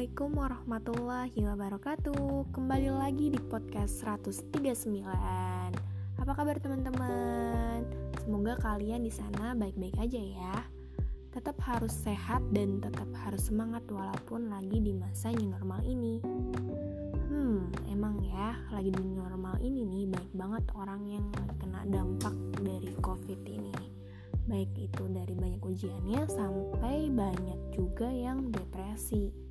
Assalamualaikum warahmatullahi wabarakatuh. Kembali lagi di podcast 139 Apa kabar teman-teman? Semoga kalian di sana baik-baik aja ya. Tetap harus sehat dan tetap harus semangat walaupun lagi di masa new normal ini. Hmm, emang ya lagi di normal ini nih baik banget orang yang kena dampak dari covid ini. Baik itu dari banyak ujiannya sampai banyak juga yang depresi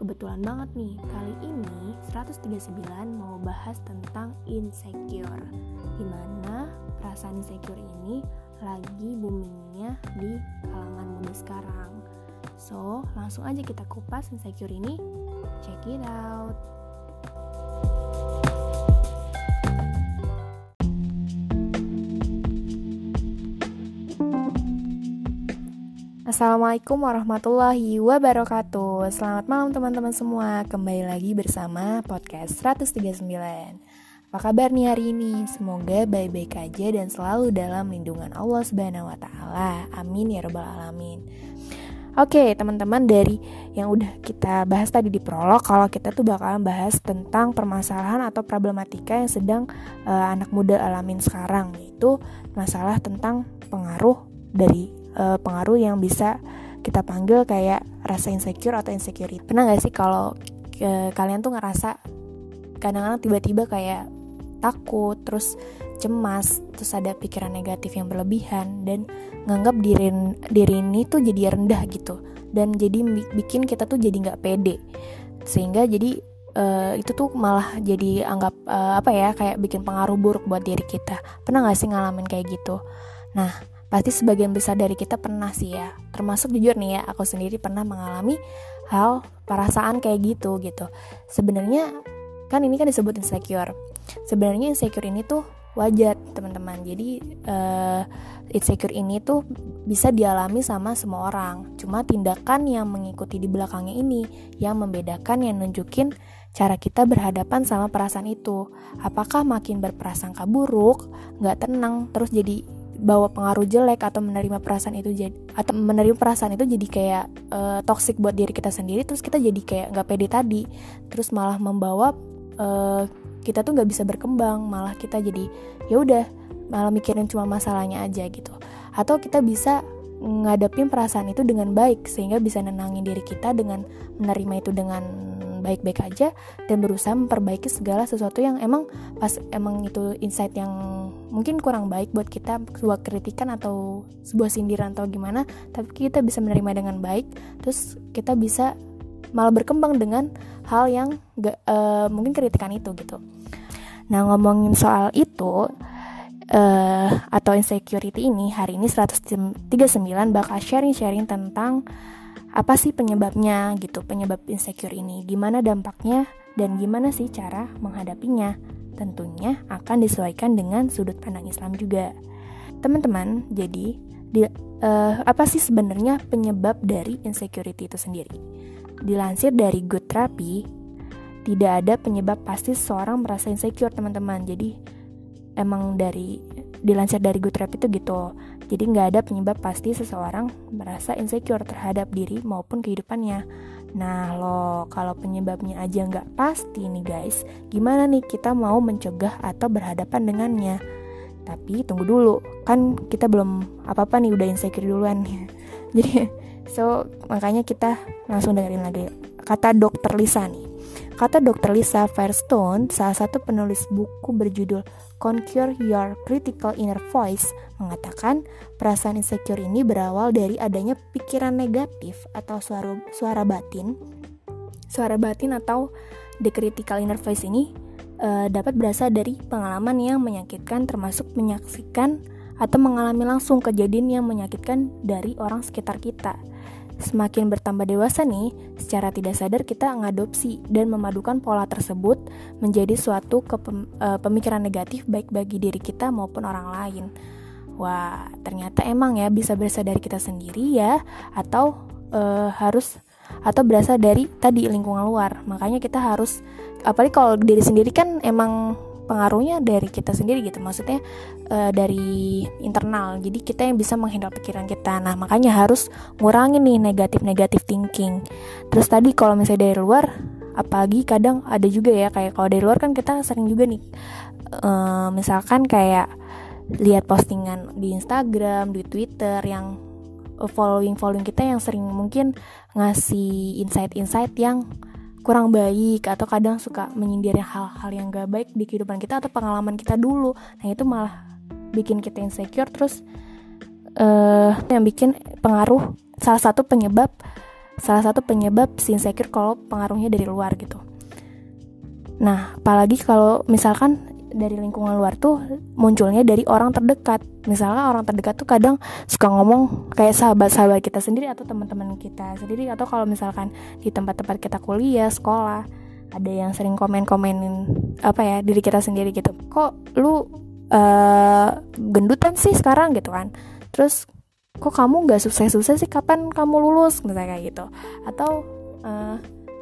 Kebetulan banget nih, kali ini 139 mau bahas tentang insecure Di mana perasaan insecure ini lagi boomingnya di kalangan muda sekarang. So, langsung aja kita kupas insecure ini. Check it out Assalamualaikum warahmatullahi wabarakatuh Selamat malam teman-teman semua Kembali lagi bersama podcast 139 Apa kabar nih hari ini? Semoga baik-baik aja dan selalu dalam lindungan Allah Subhanahu wa taala. Amin ya rabbal alamin. Oke, teman-teman dari yang udah kita bahas tadi di prolog kalau kita tuh bakalan bahas tentang permasalahan atau problematika yang sedang uh, anak muda alamin sekarang yaitu masalah tentang pengaruh dari uh, pengaruh yang bisa kita panggil kayak rasa insecure atau insecurity. Pernah gak sih kalau uh, kalian tuh ngerasa kadang-kadang tiba-tiba kayak takut, terus cemas, terus ada pikiran negatif yang berlebihan dan nganggap diri diri ini tuh jadi rendah gitu dan jadi bikin kita tuh jadi nggak pede. Sehingga jadi uh, itu tuh malah jadi anggap uh, apa ya kayak bikin pengaruh buruk buat diri kita. Pernah gak sih ngalamin kayak gitu? Nah Pasti sebagian besar dari kita pernah sih ya. Termasuk jujur nih ya, aku sendiri pernah mengalami hal perasaan kayak gitu gitu. Sebenarnya kan ini kan disebut insecure. Sebenarnya insecure ini tuh wajar teman-teman. Jadi uh, insecure ini tuh bisa dialami sama semua orang. Cuma tindakan yang mengikuti di belakangnya ini yang membedakan yang nunjukin cara kita berhadapan sama perasaan itu. Apakah makin berprasangka buruk, nggak tenang, terus jadi bawa pengaruh jelek atau menerima perasaan itu jadi atau menerima perasaan itu jadi kayak uh, toxic buat diri kita sendiri terus kita jadi kayak nggak pede tadi. Terus malah membawa uh, kita tuh nggak bisa berkembang malah kita jadi ya udah malah mikirin cuma masalahnya aja gitu. Atau kita bisa ngadepin perasaan itu dengan baik sehingga bisa nenangin diri kita dengan menerima itu dengan baik-baik aja dan berusaha memperbaiki segala sesuatu yang emang pas emang itu insight yang mungkin kurang baik buat kita sebuah kritikan atau sebuah sindiran atau gimana tapi kita bisa menerima dengan baik terus kita bisa malah berkembang dengan hal yang gak, uh, mungkin kritikan itu gitu. Nah ngomongin soal itu uh, atau insecurity ini hari ini 139 bakal sharing-sharing tentang apa sih penyebabnya gitu penyebab insecure ini. Gimana dampaknya dan gimana sih cara menghadapinya? Tentunya akan disesuaikan dengan sudut pandang Islam juga. Teman-teman jadi di, uh, apa sih sebenarnya penyebab dari insecurity itu sendiri? Dilansir dari Good Therapy tidak ada penyebab pasti seorang merasa insecure teman-teman. Jadi emang dari dilansir dari Good Therapy itu gitu. Jadi nggak ada penyebab pasti seseorang merasa insecure terhadap diri maupun kehidupannya. Nah lo kalau penyebabnya aja nggak pasti nih guys, gimana nih kita mau mencegah atau berhadapan dengannya? Tapi tunggu dulu, kan kita belum apa-apa nih udah insecure duluan. Jadi so makanya kita langsung dengerin lagi kata dokter Lisa nih. Kata Dr. Lisa Firestone, salah satu penulis buku berjudul Conquer Your Critical Inner Voice, mengatakan perasaan insecure ini berawal dari adanya pikiran negatif atau suara, suara batin. Suara batin atau the critical inner voice ini uh, dapat berasal dari pengalaman yang menyakitkan termasuk menyaksikan atau mengalami langsung kejadian yang menyakitkan dari orang sekitar kita Semakin bertambah dewasa nih, secara tidak sadar kita mengadopsi dan memadukan pola tersebut menjadi suatu uh, pemikiran negatif baik bagi diri kita maupun orang lain. Wah, ternyata emang ya bisa berasal dari kita sendiri ya, atau uh, harus atau berasal dari tadi lingkungan luar. Makanya kita harus apalagi kalau diri sendiri kan emang pengaruhnya dari kita sendiri gitu maksudnya uh, dari internal. Jadi kita yang bisa menghandle pikiran kita. Nah makanya harus ngurangin nih negatif negatif thinking. Terus tadi kalau misalnya dari luar apalagi kadang ada juga ya kayak kalau dari luar kan kita sering juga nih uh, misalkan kayak lihat postingan di Instagram di Twitter yang following following kita yang sering mungkin ngasih insight-insight yang kurang baik atau kadang suka menyindir hal-hal yang gak baik di kehidupan kita atau pengalaman kita dulu. Nah itu malah bikin kita insecure terus uh, yang bikin pengaruh salah satu penyebab salah satu penyebab si insecure kalau pengaruhnya dari luar gitu. Nah apalagi kalau misalkan dari lingkungan luar tuh munculnya dari orang terdekat. Misalnya orang terdekat tuh kadang suka ngomong kayak sahabat-sahabat kita sendiri atau teman-teman kita sendiri atau kalau misalkan di tempat-tempat kita kuliah, sekolah, ada yang sering komen-komenin apa ya diri kita sendiri gitu. Kok lu uh, gendutan sih sekarang gitu kan. Terus kok kamu nggak sukses-sukses sih kapan kamu lulus misalnya kayak gitu. Atau uh,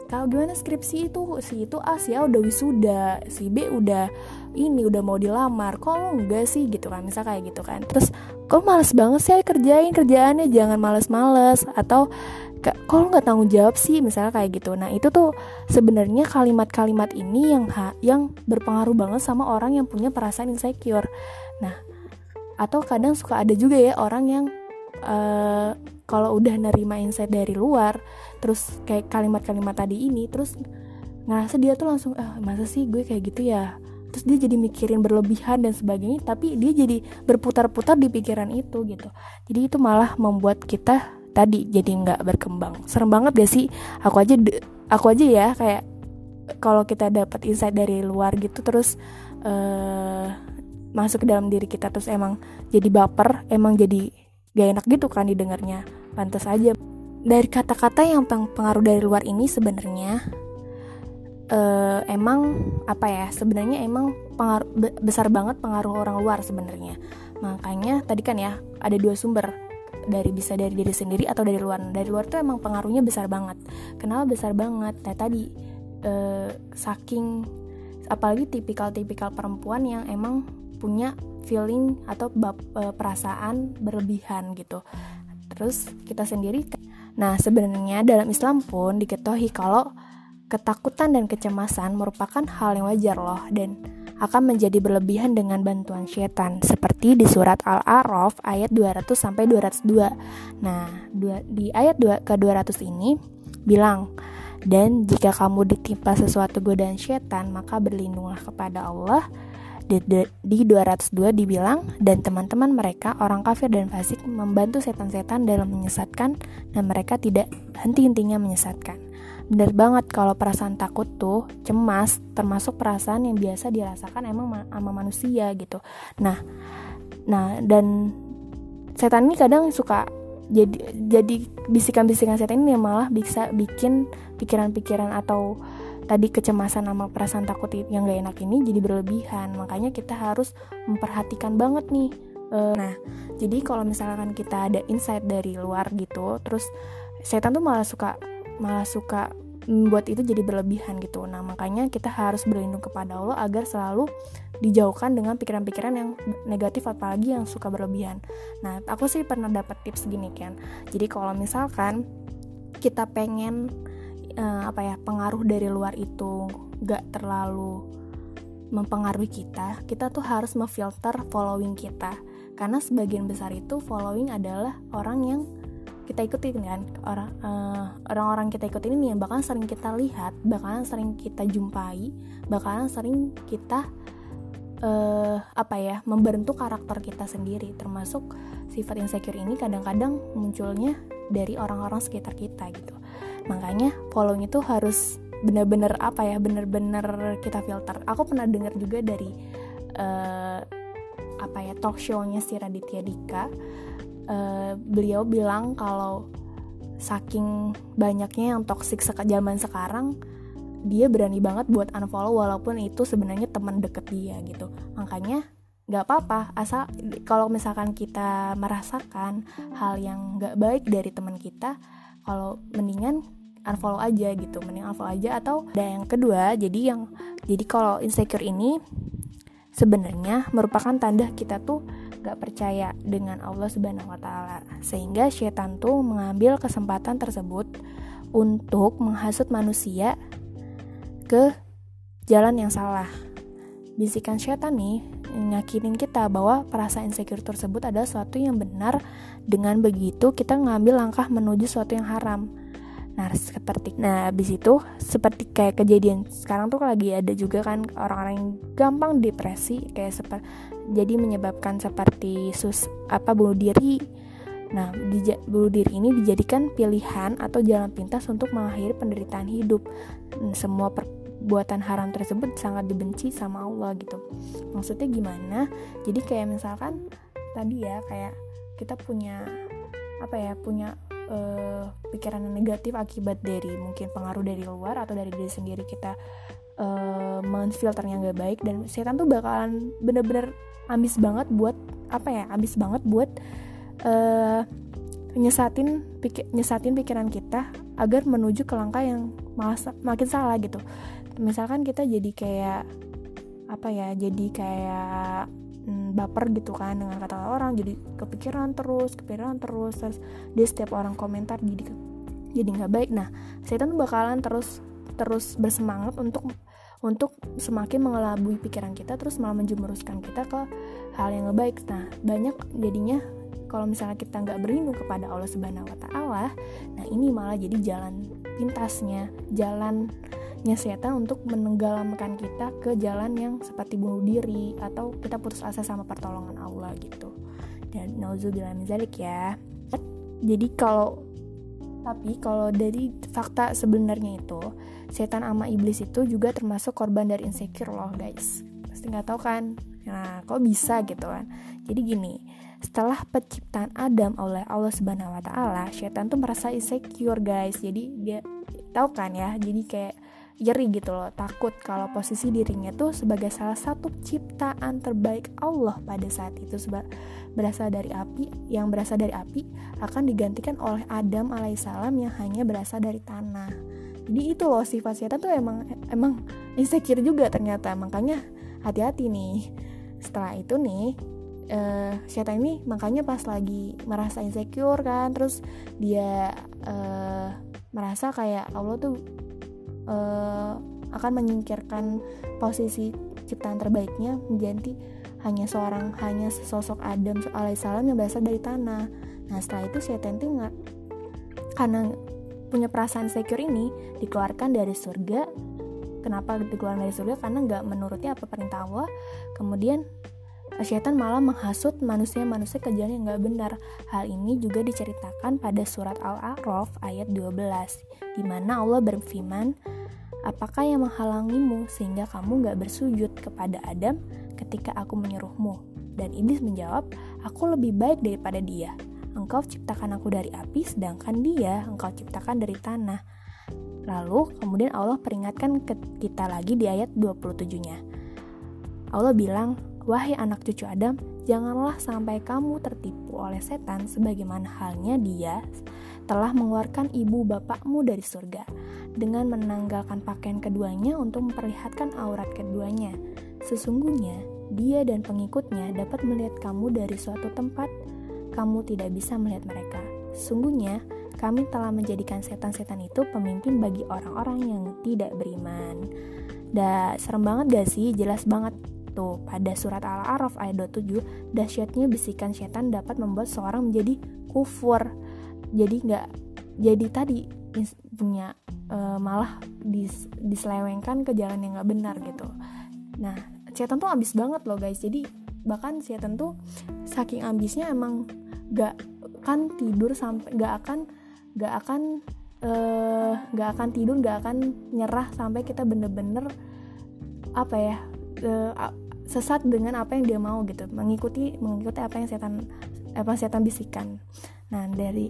kalau gimana skripsi itu si itu A si A udah wisuda si B udah ini udah mau dilamar. Kok lo enggak sih? Gitu kan misal kayak gitu kan. Terus kok males banget sih kerjain? Kerjaannya jangan males-males. Atau kok nggak tanggung jawab sih? Misalnya kayak gitu. Nah itu tuh sebenarnya kalimat-kalimat ini yang ha, yang berpengaruh banget sama orang yang punya perasaan insecure. Nah atau kadang suka ada juga ya orang yang uh, kalau udah nerima insight dari luar terus kayak kalimat-kalimat tadi ini terus ngerasa dia tuh langsung ah masa sih gue kayak gitu ya? Terus dia jadi mikirin berlebihan dan sebagainya tapi dia jadi berputar-putar di pikiran itu gitu. Jadi itu malah membuat kita tadi jadi nggak berkembang. Serem banget gak sih? Aku aja aku aja ya kayak kalau kita dapat insight dari luar gitu terus uh, masuk ke dalam diri kita terus emang jadi baper emang jadi gak enak gitu kan didengarnya. Pantas aja. Dari kata-kata yang pengaruh dari luar ini sebenarnya uh, emang apa ya sebenarnya emang pengaruh besar banget pengaruh orang luar sebenarnya. Makanya tadi kan ya ada dua sumber. Dari bisa dari diri sendiri atau dari luar. Dari luar tuh emang pengaruhnya besar banget. Kenapa besar banget? Nah tadi uh, saking apalagi tipikal-tipikal perempuan yang emang punya feeling atau uh, perasaan berlebihan gitu terus kita sendiri nah sebenarnya dalam Islam pun diketahui kalau ketakutan dan kecemasan merupakan hal yang wajar loh dan akan menjadi berlebihan dengan bantuan setan seperti di surat Al-A'raf ayat 200 sampai 202. Nah, di ayat 2 ke 200 ini bilang, "Dan jika kamu ditimpa sesuatu godaan setan, maka berlindunglah kepada Allah di, di 202 dibilang dan teman-teman mereka orang kafir dan fasik membantu setan-setan dalam menyesatkan dan mereka tidak henti-hentinya menyesatkan. Bener banget kalau perasaan takut tuh cemas termasuk perasaan yang biasa dirasakan emang sama manusia gitu. Nah, nah dan setan ini kadang suka jadi jadi bisikan-bisikan setan ini malah bisa bikin pikiran-pikiran atau tadi kecemasan sama perasaan takut yang gak enak ini jadi berlebihan. Makanya kita harus memperhatikan banget nih uh, nah jadi kalau misalkan kita ada insight dari luar gitu terus setan tuh malah suka malah suka membuat itu jadi berlebihan gitu. Nah makanya kita harus berlindung kepada Allah agar selalu dijauhkan dengan pikiran-pikiran yang negatif apalagi yang suka berlebihan. Nah aku sih pernah dapat tips gini kan jadi kalau misalkan kita pengen uh, apa ya pengaruh dari luar itu gak terlalu mempengaruhi kita kita tuh harus memfilter following kita. Karena sebagian besar itu following adalah orang yang kita ikutin kan orang uh, orang-orang kita ikutin ini yang bakalan sering kita lihat bakalan sering kita jumpai bakalan sering kita uh, apa ya membentuk karakter kita sendiri. Termasuk sifat insecure ini kadang-kadang munculnya dari orang-orang sekitar kita gitu makanya following itu harus bener-bener apa ya bener-bener kita filter. Aku pernah dengar juga dari uh, apa ya talk show-nya si Raditya Dika. Uh, beliau bilang kalau saking banyaknya yang toxic sek zaman sekarang dia berani banget buat unfollow walaupun itu sebenarnya teman deket dia gitu. Makanya nggak apa-apa asal kalau misalkan kita merasakan hal yang nggak baik dari teman kita kalau mendingan unfollow aja gitu mending unfollow aja atau ada yang kedua jadi yang jadi kalau insecure ini sebenarnya merupakan tanda kita tuh gak percaya dengan Allah Subhanahu wa taala. Sehingga setan tuh mengambil kesempatan tersebut untuk menghasut manusia ke jalan yang salah. Bisikan setan nih nyakinin kita bahwa perasaan insecure tersebut adalah sesuatu yang benar. Dengan begitu kita ngambil langkah menuju sesuatu yang haram. Nah, seperti nah habis itu seperti kayak kejadian sekarang tuh lagi ada juga kan orang-orang yang gampang depresi kayak seperti jadi menyebabkan seperti sus apa bunuh diri. Nah, bunuh diri ini dijadikan pilihan atau jalan pintas untuk mengakhiri penderitaan hidup. Semua perbuatan haram tersebut sangat dibenci sama Allah gitu. Maksudnya gimana? Jadi kayak misalkan tadi ya kayak kita punya apa ya punya uh, pikiran negatif akibat dari mungkin pengaruh dari luar atau dari diri sendiri kita uh, menfilternya nggak baik dan setan tuh bakalan bener-bener ambis banget buat apa ya ambis banget buat uh, nyesatin pikir, nyesatin pikiran kita agar menuju ke langkah yang malah makin salah gitu. Misalkan kita jadi kayak apa ya jadi kayak hmm, baper gitu kan dengan kata orang jadi kepikiran terus kepikiran terus terus dia setiap orang komentar jadi jadi nggak baik. Nah setan bakalan terus terus bersemangat untuk untuk semakin mengelabui pikiran kita terus malah menjemuruskan kita ke hal yang baik. Nah banyak jadinya kalau misalnya kita nggak berlindung kepada Allah Subhanahu Wa Taala nah ini malah jadi jalan pintasnya jalan setan untuk menenggelamkan kita ke jalan yang seperti bunuh diri atau kita putus asa sama pertolongan Allah gitu. Dan nauzubillah minzalik ya. Jadi kalau tapi kalau dari fakta sebenarnya itu setan ama iblis itu juga termasuk korban dari insecure loh guys. Pasti nggak tahu kan? Nah kok bisa gitu kan? Jadi gini setelah penciptaan Adam oleh Allah Subhanahu Wa Taala, setan tuh merasa insecure guys. Jadi dia tahu kan ya, jadi kayak iri gitu loh. Takut kalau posisi dirinya tuh sebagai salah satu ciptaan terbaik Allah pada saat itu. Seba berasal dari api yang berasal dari api akan digantikan oleh Adam alaihissalam yang hanya berasal dari tanah. Jadi itu loh sifat setan tuh emang emang insecure juga ternyata. Makanya hati-hati nih. Setelah itu nih uh, setan ini makanya pas lagi merasa insecure kan terus dia uh, merasa kayak Allah tuh uh, akan menyingkirkan posisi ciptaan terbaiknya menjadi hanya seorang hanya sesosok Adam alaihissalam yang berasal dari tanah. Nah setelah itu setan itu nggak karena punya perasaan secure ini dikeluarkan dari surga. Kenapa dikeluarkan dari surga? Karena nggak menuruti apa perintah Allah. Kemudian setan malah menghasut manusia-manusia ke jalan yang nggak benar. Hal ini juga diceritakan pada surat Al-A'raf ayat 12, di mana Allah berfirman, Apakah yang menghalangimu sehingga kamu gak bersujud kepada Adam ketika aku menyuruhmu? Dan iblis menjawab, aku lebih baik daripada dia. Engkau ciptakan aku dari api, sedangkan dia engkau ciptakan dari tanah. Lalu kemudian Allah peringatkan kita lagi di ayat 27-nya. Allah bilang, Wahai anak cucu Adam, janganlah sampai kamu tertipu oleh setan sebagaimana halnya dia telah mengeluarkan ibu bapakmu dari surga dengan menanggalkan pakaian keduanya untuk memperlihatkan aurat keduanya. Sesungguhnya, dia dan pengikutnya dapat melihat kamu dari suatu tempat, kamu tidak bisa melihat mereka. Sungguhnya, kami telah menjadikan setan-setan itu pemimpin bagi orang-orang yang tidak beriman. Dah serem banget gak sih? Jelas banget tuh pada surat Al-A'raf ayat 27, dahsyatnya bisikan setan dapat membuat seorang menjadi kufur. Jadi nggak jadi tadi punya uh, malah dis, diselewengkan ke jalan yang nggak benar gitu. Nah setan tuh ambis banget loh guys. Jadi bahkan setan tuh saking ambisnya emang gak kan tidur sampai gak akan gak akan uh, gak akan tidur gak akan nyerah sampai kita bener-bener apa ya uh, sesat dengan apa yang dia mau gitu. Mengikuti mengikuti apa yang setan apa setan bisikan. Nah dari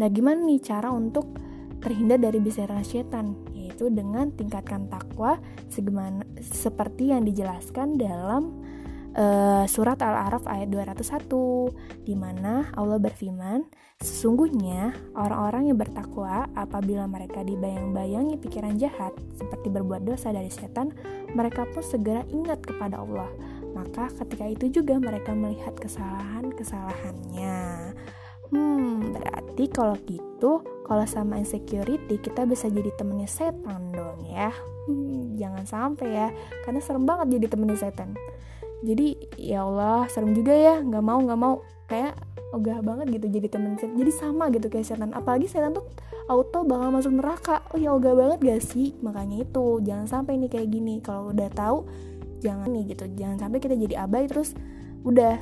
nah gimana nih cara untuk terhindar dari bisaran setan, yaitu dengan tingkatkan takwa segimana seperti yang dijelaskan dalam uh, surat Al-A'raf ayat 201 di mana Allah berfirman, sesungguhnya orang-orang yang bertakwa apabila mereka dibayang-bayangi pikiran jahat seperti berbuat dosa dari setan, mereka pun segera ingat kepada Allah. maka ketika itu juga mereka melihat kesalahan-kesalahannya. Hmm, berarti kalau gitu, kalau sama insecurity kita bisa jadi temennya setan dong ya. Hmm, jangan sampai ya, karena serem banget jadi temennya setan. Jadi ya Allah, serem juga ya, nggak mau nggak mau kayak ogah banget gitu jadi temen setan. Jadi sama gitu kayak setan. Apalagi setan tuh auto bakal masuk neraka. Oh ya ogah banget gak sih? Makanya itu jangan sampai nih kayak gini. Kalau udah tahu jangan nih gitu, jangan sampai kita jadi abai terus udah.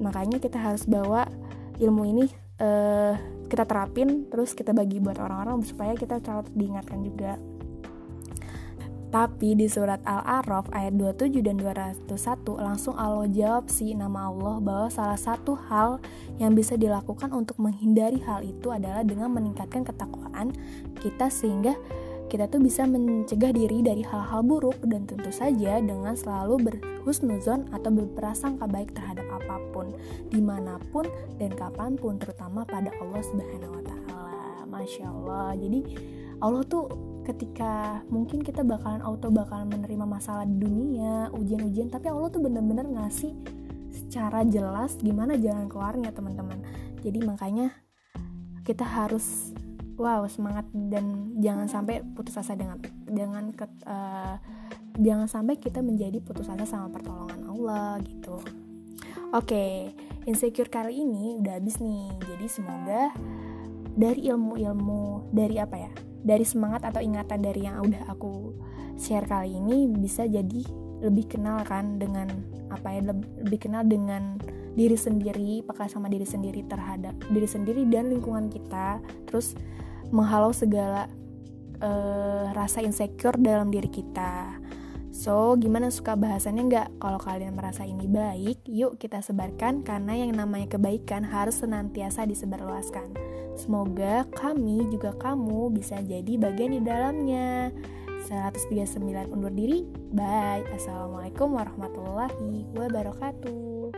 Makanya kita harus bawa ilmu ini uh, kita terapin terus kita bagi buat orang-orang supaya kita selalu diingatkan juga tapi di surat Al-A'raf ayat 27 dan 201 langsung Allah jawab sih nama Allah bahwa salah satu hal yang bisa dilakukan untuk menghindari hal itu adalah dengan meningkatkan ketakwaan kita sehingga kita tuh bisa mencegah diri dari hal-hal buruk dan tentu saja dengan selalu berhusnuzon atau berprasangka baik terhadap apa pun, di mana pun dan kapan pun, terutama pada Allah Subhanahu Wa Taala. Masya Allah. Jadi Allah tuh ketika mungkin kita bakalan auto bakalan menerima masalah di dunia, ujian-ujian, tapi Allah tuh bener-bener ngasih secara jelas gimana jalan keluarnya teman-teman. Jadi makanya kita harus wow semangat dan jangan sampai putus asa dengan dengan ke, uh, jangan sampai kita menjadi putus asa sama pertolongan Allah gitu. Oke, okay, insecure kali ini udah habis nih. Jadi semoga dari ilmu-ilmu dari apa ya? Dari semangat atau ingatan dari yang udah aku share kali ini bisa jadi lebih kenal kan dengan apa ya lebih kenal dengan diri sendiri, pakai sama diri sendiri terhadap diri sendiri dan lingkungan kita. Terus menghalau segala uh, rasa insecure dalam diri kita. So, gimana suka bahasannya nggak? Kalau kalian merasa ini baik, yuk kita sebarkan karena yang namanya kebaikan harus senantiasa disebarluaskan. Semoga kami juga kamu bisa jadi bagian di dalamnya. 139 undur diri. Bye. Assalamualaikum warahmatullahi wabarakatuh.